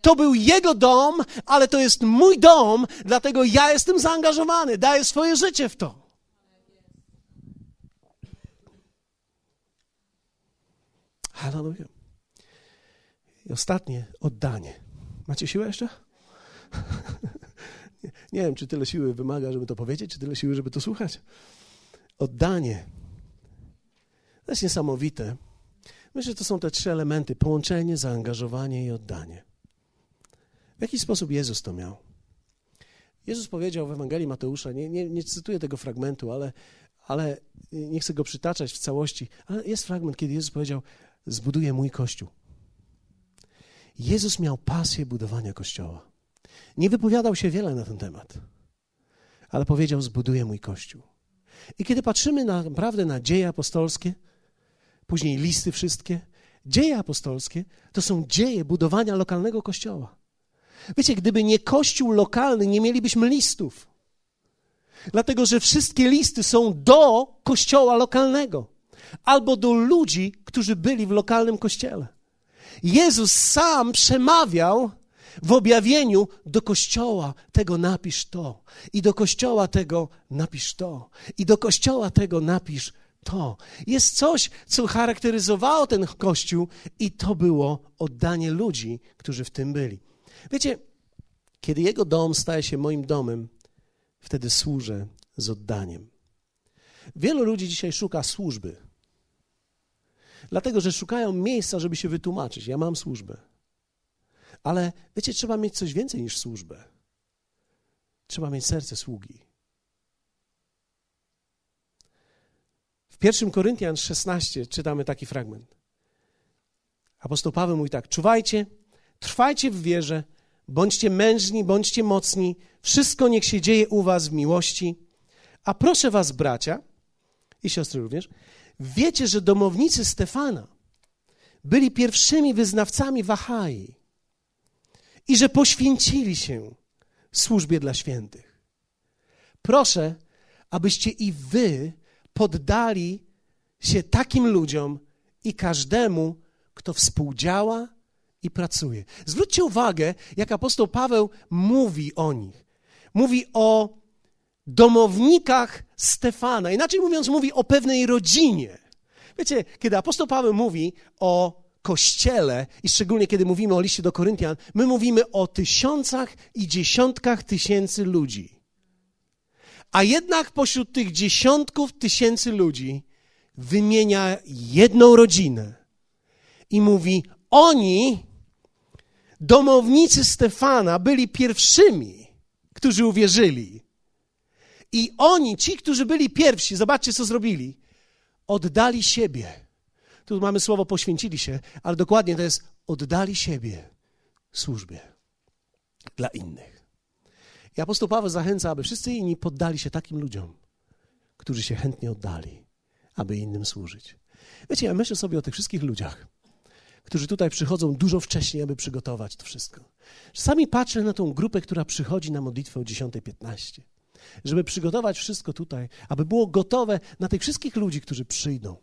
To był jego dom, ale to jest mój dom, dlatego ja jestem zaangażowany, daję swoje życie w to. Hallelujah. I ostatnie, oddanie. Macie siłę jeszcze? nie, nie wiem, czy tyle siły wymaga, żeby to powiedzieć, czy tyle siły, żeby to słuchać. Oddanie. To jest niesamowite. Myślę, że to są te trzy elementy: połączenie, zaangażowanie i oddanie. W jaki sposób Jezus to miał? Jezus powiedział w Ewangelii Mateusza, nie, nie, nie cytuję tego fragmentu, ale, ale nie chcę go przytaczać w całości, ale jest fragment, kiedy Jezus powiedział: zbuduję mój kościół. Jezus miał pasję budowania kościoła. Nie wypowiadał się wiele na ten temat, ale powiedział: Zbuduję mój kościół. I kiedy patrzymy na, naprawdę na dzieje apostolskie, później listy wszystkie, dzieje apostolskie to są dzieje budowania lokalnego kościoła. Wiecie, gdyby nie kościół lokalny, nie mielibyśmy listów. Dlatego, że wszystkie listy są do kościoła lokalnego albo do ludzi, którzy byli w lokalnym kościele. Jezus sam przemawiał w objawieniu do kościoła tego napisz to, i do kościoła tego napisz to, i do kościoła tego napisz to. Jest coś, co charakteryzowało ten kościół, i to było oddanie ludzi, którzy w tym byli. Wiecie, kiedy jego dom staje się moim domem, wtedy służę z oddaniem. Wielu ludzi dzisiaj szuka służby. Dlatego, że szukają miejsca, żeby się wytłumaczyć. Ja mam służbę. Ale wiecie, trzeba mieć coś więcej niż służbę. Trzeba mieć serce sługi. W 1 Koryntian 16 czytamy taki fragment. Apostoł Paweł mówi tak: Czuwajcie, trwajcie w wierze, bądźcie mężni, bądźcie mocni, wszystko niech się dzieje u was w miłości. A proszę was, bracia i siostry również, Wiecie, że domownicy Stefana byli pierwszymi wyznawcami Wahai i że poświęcili się służbie dla świętych. Proszę, abyście i wy poddali się takim ludziom i każdemu, kto współdziała i pracuje. Zwróćcie uwagę, jak apostoł Paweł mówi o nich. Mówi o domownikach Stefana. Inaczej mówiąc, mówi o pewnej rodzinie. Wiecie, kiedy apostoł Paweł mówi o kościele i szczególnie kiedy mówimy o liście do Koryntian, my mówimy o tysiącach i dziesiątkach tysięcy ludzi. A jednak pośród tych dziesiątków tysięcy ludzi wymienia jedną rodzinę i mówi: Oni, domownicy Stefana, byli pierwszymi, którzy uwierzyli. I oni, ci, którzy byli pierwsi, zobaczcie, co zrobili. Oddali siebie tu mamy słowo poświęcili się, ale dokładnie to jest oddali siebie służbie dla innych. I apostoł Paweł zachęca, aby wszyscy inni poddali się takim ludziom, którzy się chętnie oddali, aby innym służyć. Wiecie, ja myślę sobie o tych wszystkich ludziach, którzy tutaj przychodzą dużo wcześniej, aby przygotować to wszystko. Czasami patrzę na tą grupę, która przychodzi na modlitwę o 10.15, żeby przygotować wszystko tutaj, aby było gotowe na tych wszystkich ludzi, którzy przyjdą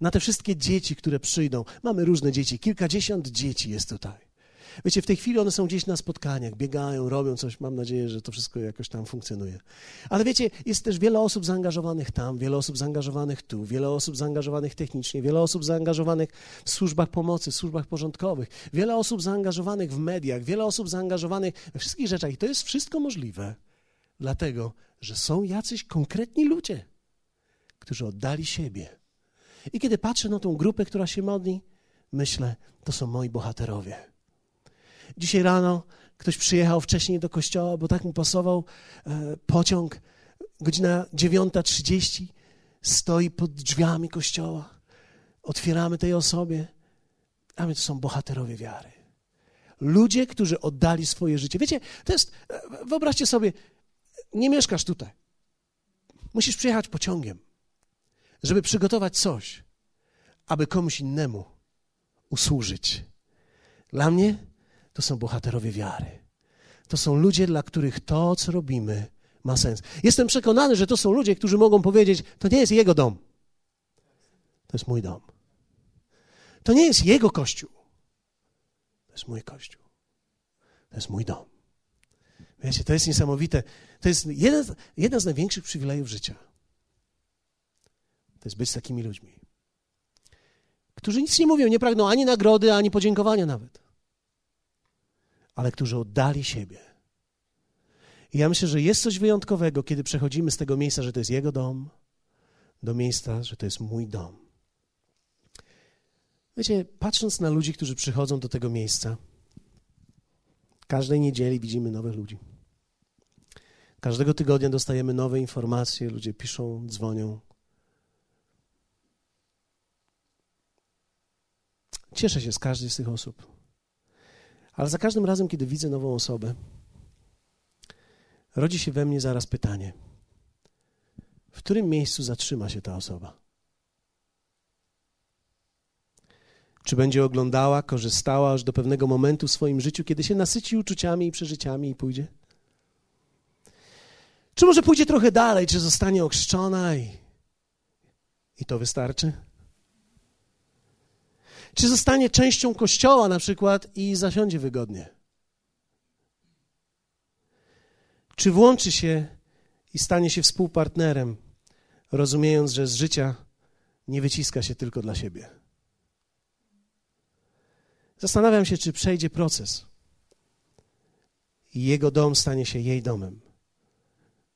na te wszystkie dzieci, które przyjdą. Mamy różne dzieci, kilkadziesiąt dzieci jest tutaj. Wiecie, w tej chwili one są gdzieś na spotkaniach, biegają, robią coś. Mam nadzieję, że to wszystko jakoś tam funkcjonuje. Ale wiecie, jest też wiele osób zaangażowanych tam, wiele osób zaangażowanych tu, wiele osób zaangażowanych technicznie, wiele osób zaangażowanych w służbach pomocy, w służbach porządkowych, wiele osób zaangażowanych w mediach, wiele osób zaangażowanych we wszystkich rzeczach. I to jest wszystko możliwe, dlatego że są jacyś konkretni ludzie, którzy oddali siebie i kiedy patrzę na tą grupę, która się modli, myślę, to są moi bohaterowie. Dzisiaj rano ktoś przyjechał wcześniej do kościoła, bo tak mu pasował e, pociąg. Godzina 9.30 stoi pod drzwiami kościoła. Otwieramy tej osobie, a my to są bohaterowie wiary. Ludzie, którzy oddali swoje życie. Wiecie, to jest, e, wyobraźcie sobie, nie mieszkasz tutaj. Musisz przyjechać pociągiem żeby przygotować coś, aby komuś innemu usłużyć. Dla mnie to są bohaterowie wiary. To są ludzie, dla których to, co robimy, ma sens. Jestem przekonany, że to są ludzie, którzy mogą powiedzieć: To nie jest jego dom. To jest mój dom. To nie jest jego kościół. To jest mój kościół. To jest mój dom. Wiecie, to jest niesamowite. To jest jeden, jeden z największych przywilejów życia. To jest być z takimi ludźmi, którzy nic nie mówią, nie pragną ani nagrody, ani podziękowania nawet, ale którzy oddali siebie. I ja myślę, że jest coś wyjątkowego, kiedy przechodzimy z tego miejsca, że to jest Jego dom, do miejsca, że to jest mój dom. Wiecie, patrząc na ludzi, którzy przychodzą do tego miejsca, każdej niedzieli widzimy nowych ludzi. Każdego tygodnia dostajemy nowe informacje, ludzie piszą, dzwonią. Cieszę się z każdej z tych osób. Ale za każdym razem, kiedy widzę nową osobę, rodzi się we mnie zaraz pytanie: w którym miejscu zatrzyma się ta osoba? Czy będzie oglądała, korzystała aż do pewnego momentu w swoim życiu, kiedy się nasyci uczuciami i przeżyciami i pójdzie? Czy może pójdzie trochę dalej, czy zostanie okrzczona i, i to wystarczy? Czy zostanie częścią kościoła na przykład i zasiądzie wygodnie? Czy włączy się i stanie się współpartnerem, rozumiejąc, że z życia nie wyciska się tylko dla siebie? Zastanawiam się, czy przejdzie proces i jego dom stanie się jej domem,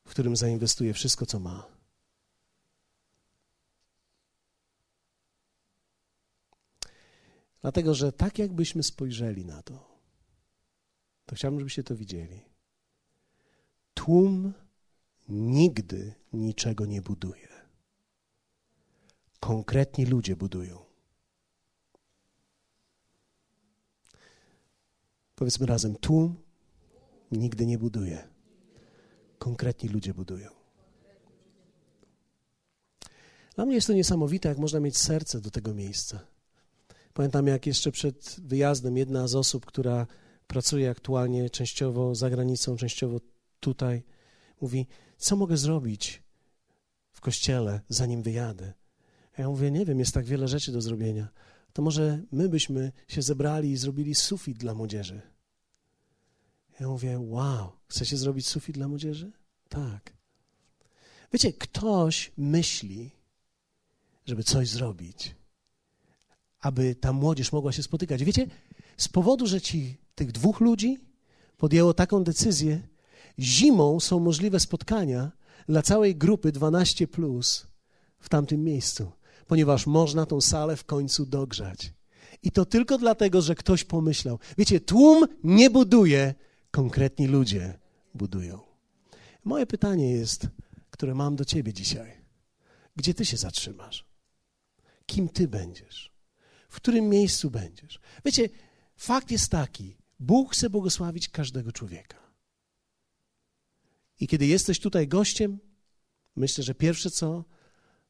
w którym zainwestuje wszystko, co ma. Dlatego, że tak jakbyśmy spojrzeli na to, to chciałbym, żebyście to widzieli. Tłum nigdy niczego nie buduje. Konkretni ludzie budują. Powiedzmy razem, tłum nigdy nie buduje. Konkretni ludzie budują. Dla mnie jest to niesamowite, jak można mieć serce do tego miejsca. Pamiętam, jak jeszcze przed wyjazdem jedna z osób, która pracuje aktualnie częściowo za granicą, częściowo tutaj, mówi: Co mogę zrobić w kościele, zanim wyjadę, Ja mówię, nie wiem, jest tak wiele rzeczy do zrobienia. To może my byśmy się zebrali i zrobili sufit dla młodzieży. Ja mówię, wow, chcecie zrobić sufit dla młodzieży? Tak. Wiecie, ktoś myśli, żeby coś zrobić, aby ta młodzież mogła się spotykać. Wiecie, z powodu, że ci, tych dwóch ludzi podjęło taką decyzję, zimą są możliwe spotkania dla całej grupy 12 plus w tamtym miejscu, ponieważ można tą salę w końcu dogrzać. I to tylko dlatego, że ktoś pomyślał. Wiecie, tłum nie buduje, konkretni ludzie budują. Moje pytanie jest, które mam do ciebie dzisiaj. Gdzie ty się zatrzymasz? Kim ty będziesz? W którym miejscu będziesz? Wiecie, fakt jest taki: Bóg chce błogosławić każdego człowieka. I kiedy jesteś tutaj gościem, myślę, że pierwsze co,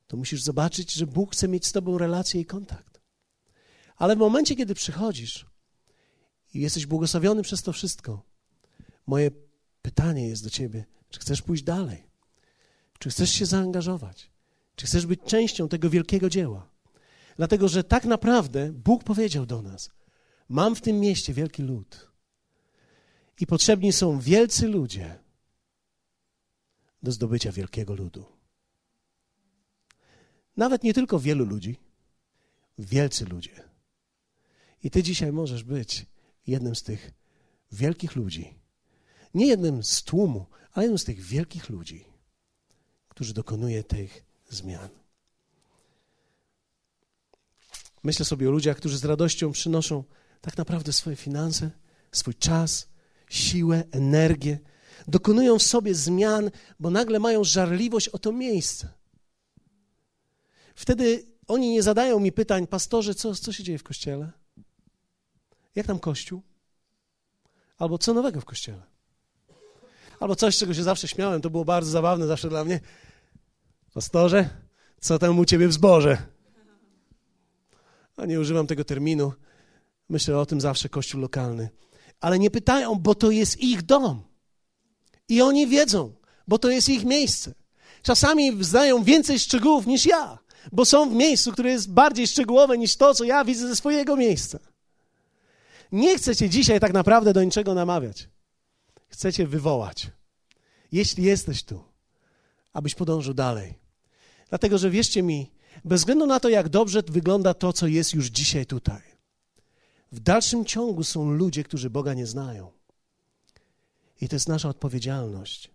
to musisz zobaczyć, że Bóg chce mieć z tobą relację i kontakt. Ale w momencie, kiedy przychodzisz i jesteś błogosławiony przez to wszystko, moje pytanie jest do ciebie: czy chcesz pójść dalej? Czy chcesz się zaangażować? Czy chcesz być częścią tego wielkiego dzieła? Dlatego, że tak naprawdę Bóg powiedział do nas: Mam w tym mieście wielki lud. I potrzebni są wielcy ludzie do zdobycia wielkiego ludu. Nawet nie tylko wielu ludzi, wielcy ludzie. I ty dzisiaj możesz być jednym z tych wielkich ludzi. Nie jednym z tłumu, ale jednym z tych wielkich ludzi, którzy dokonuje tych zmian. Myślę sobie o ludziach, którzy z radością przynoszą tak naprawdę swoje finanse, swój czas, siłę, energię. Dokonują w sobie zmian, bo nagle mają żarliwość o to miejsce. Wtedy oni nie zadają mi pytań, pastorze, co, co się dzieje w kościele? Jak tam kościół? Albo co nowego w kościele? Albo coś, czego się zawsze śmiałem, to było bardzo zabawne zawsze dla mnie. Pastorze, co tam u ciebie w zborze? A nie używam tego terminu. Myślę o tym zawsze kościół lokalny. Ale nie pytają, bo to jest ich dom. I oni wiedzą, bo to jest ich miejsce. Czasami znają więcej szczegółów niż ja, bo są w miejscu, które jest bardziej szczegółowe niż to, co ja widzę ze swojego miejsca. Nie chcę cię dzisiaj tak naprawdę do niczego namawiać. Chcę cię wywołać. Jeśli jesteś tu, abyś podążył dalej. Dlatego, że wierzcie mi, bez względu na to, jak dobrze wygląda to, co jest już dzisiaj tutaj, w dalszym ciągu są ludzie, którzy Boga nie znają. I to jest nasza odpowiedzialność,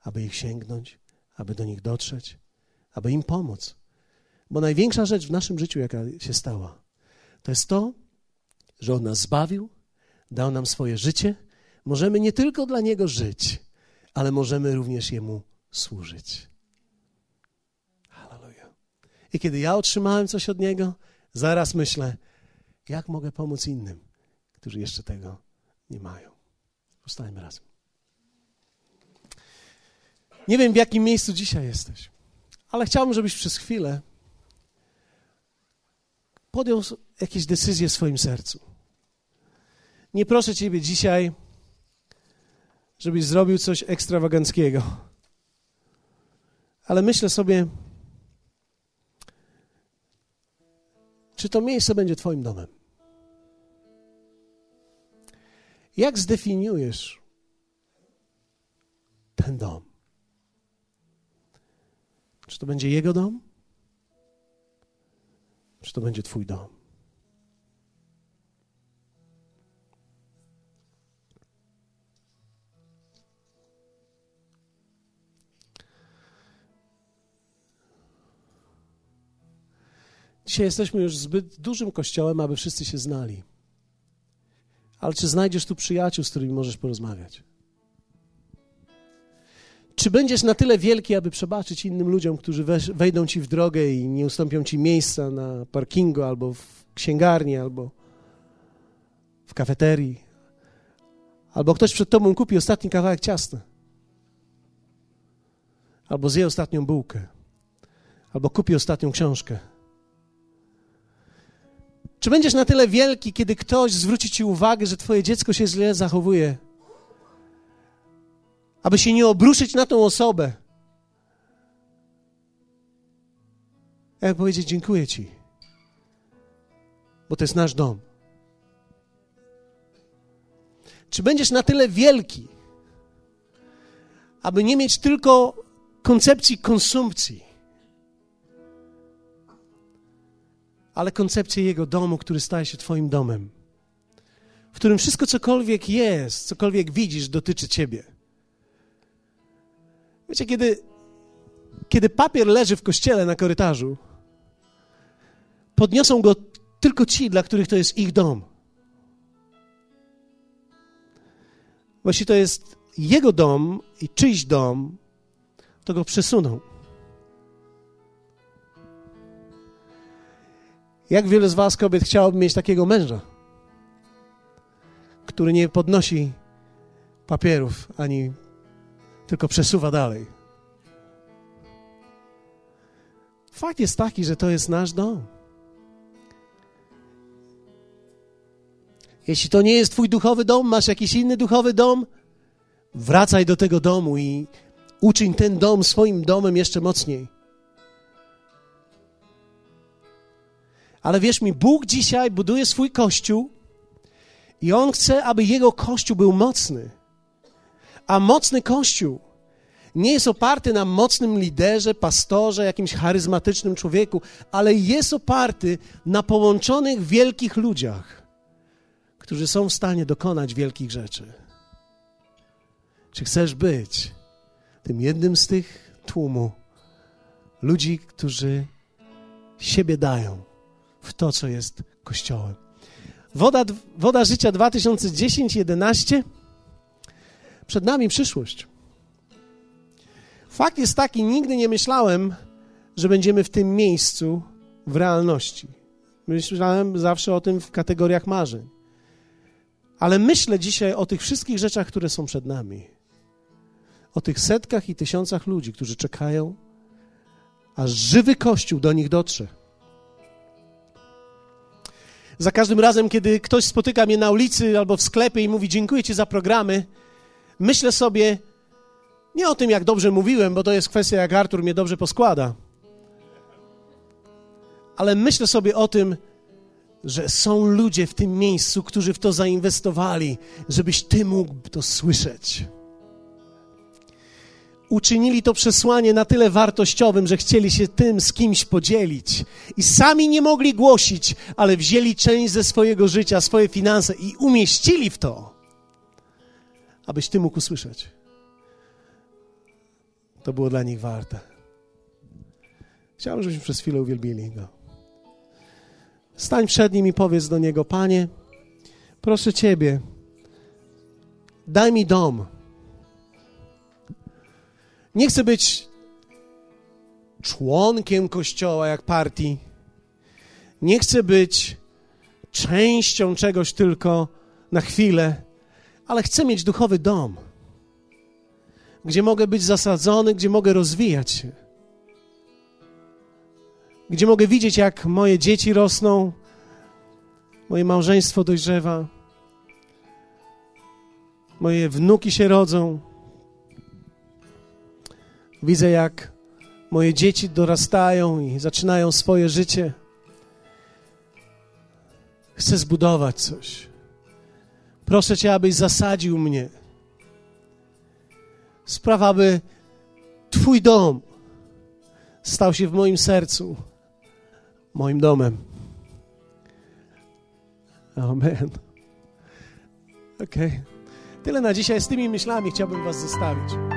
aby ich sięgnąć, aby do nich dotrzeć, aby im pomóc. Bo największa rzecz w naszym życiu, jaka się stała, to jest to, że On nas zbawił, dał nam swoje życie. Możemy nie tylko dla Niego żyć, ale możemy również Jemu służyć. Halleluja. I kiedy ja otrzymałem coś od Niego, zaraz myślę, jak mogę pomóc innym, którzy jeszcze tego nie mają. Powstajmy razem. Nie wiem, w jakim miejscu dzisiaj jesteś, ale chciałbym, żebyś przez chwilę podjął jakieś decyzje w swoim sercu. Nie proszę Ciebie dzisiaj, żebyś zrobił coś ekstrawaganckiego, ale myślę sobie, czy to miejsce będzie Twoim domem. Jak zdefiniujesz ten dom? Czy to będzie Jego dom? Czy to będzie Twój dom? Dzisiaj jesteśmy już zbyt dużym kościołem, aby wszyscy się znali. Ale czy znajdziesz tu przyjaciół, z którymi możesz porozmawiać? Czy będziesz na tyle wielki, aby przebaczyć innym ludziom, którzy wejdą ci w drogę i nie ustąpią ci miejsca na parkingu, albo w księgarni, albo w kafeterii, albo ktoś przed tobą kupi ostatni kawałek ciasta, albo zje ostatnią bułkę, albo kupi ostatnią książkę. Czy będziesz na tyle wielki, kiedy ktoś zwróci ci uwagę, że twoje dziecko się źle zachowuje? Aby się nie obruszyć na tą osobę. Jak powiedzieć dziękuję Ci, bo to jest nasz dom. Czy będziesz na tyle wielki, aby nie mieć tylko koncepcji konsumpcji, ale koncepcję Jego domu, który staje się Twoim domem, w którym wszystko, cokolwiek jest, cokolwiek widzisz, dotyczy Ciebie. Wiecie, kiedy, kiedy papier leży w kościele na korytarzu, podniosą go tylko ci, dla których to jest ich dom. Bo jeśli to jest jego dom i czyjś dom, to go przesuną. Jak wiele z Was, kobiet, chciałoby mieć takiego męża, który nie podnosi papierów ani tylko przesuwa dalej? Fakt jest taki, że to jest nasz dom. Jeśli to nie jest Twój duchowy dom, masz jakiś inny duchowy dom, wracaj do tego domu i uczyń ten dom swoim domem jeszcze mocniej. Ale wierz mi, Bóg dzisiaj buduje swój kościół i On chce, aby Jego kościół był mocny. A mocny kościół nie jest oparty na mocnym liderze, pastorze, jakimś charyzmatycznym człowieku, ale jest oparty na połączonych wielkich ludziach którzy są w stanie dokonać wielkich rzeczy. Czy chcesz być tym jednym z tych tłumu ludzi, którzy siebie dają w to, co jest Kościołem? Woda, woda Życia 2010-11 przed nami przyszłość. Fakt jest taki, nigdy nie myślałem, że będziemy w tym miejscu w realności. Myślałem zawsze o tym w kategoriach marzeń. Ale myślę dzisiaj o tych wszystkich rzeczach, które są przed nami. O tych setkach i tysiącach ludzi, którzy czekają, aż żywy Kościół do nich dotrze. Za każdym razem, kiedy ktoś spotyka mnie na ulicy albo w sklepie i mówi: Dziękuję Ci za programy, myślę sobie nie o tym, jak dobrze mówiłem, bo to jest kwestia, jak Artur mnie dobrze poskłada, ale myślę sobie o tym, że są ludzie w tym miejscu, którzy w to zainwestowali, żebyś ty mógł to słyszeć. Uczynili to przesłanie na tyle wartościowym, że chcieli się tym z kimś podzielić. I sami nie mogli głosić, ale wzięli część ze swojego życia, swoje finanse i umieścili w to, abyś ty mógł usłyszeć. To było dla nich warte. Chciałbym, żebyśmy przez chwilę uwielbili go. Stań przed nim i powiedz do niego: Panie, proszę ciebie, daj mi dom. Nie chcę być członkiem kościoła jak partii. Nie chcę być częścią czegoś tylko na chwilę, ale chcę mieć duchowy dom, gdzie mogę być zasadzony, gdzie mogę rozwijać się gdzie mogę widzieć, jak moje dzieci rosną, moje małżeństwo dojrzewa, moje wnuki się rodzą. Widzę, jak moje dzieci dorastają i zaczynają swoje życie. Chcę zbudować coś. Proszę Cię, abyś zasadził mnie. Sprawa, aby Twój dom stał się w moim sercu moim domem. Amen. Okej. Okay. Tyle na dzisiaj. Z tymi myślami chciałbym Was zostawić.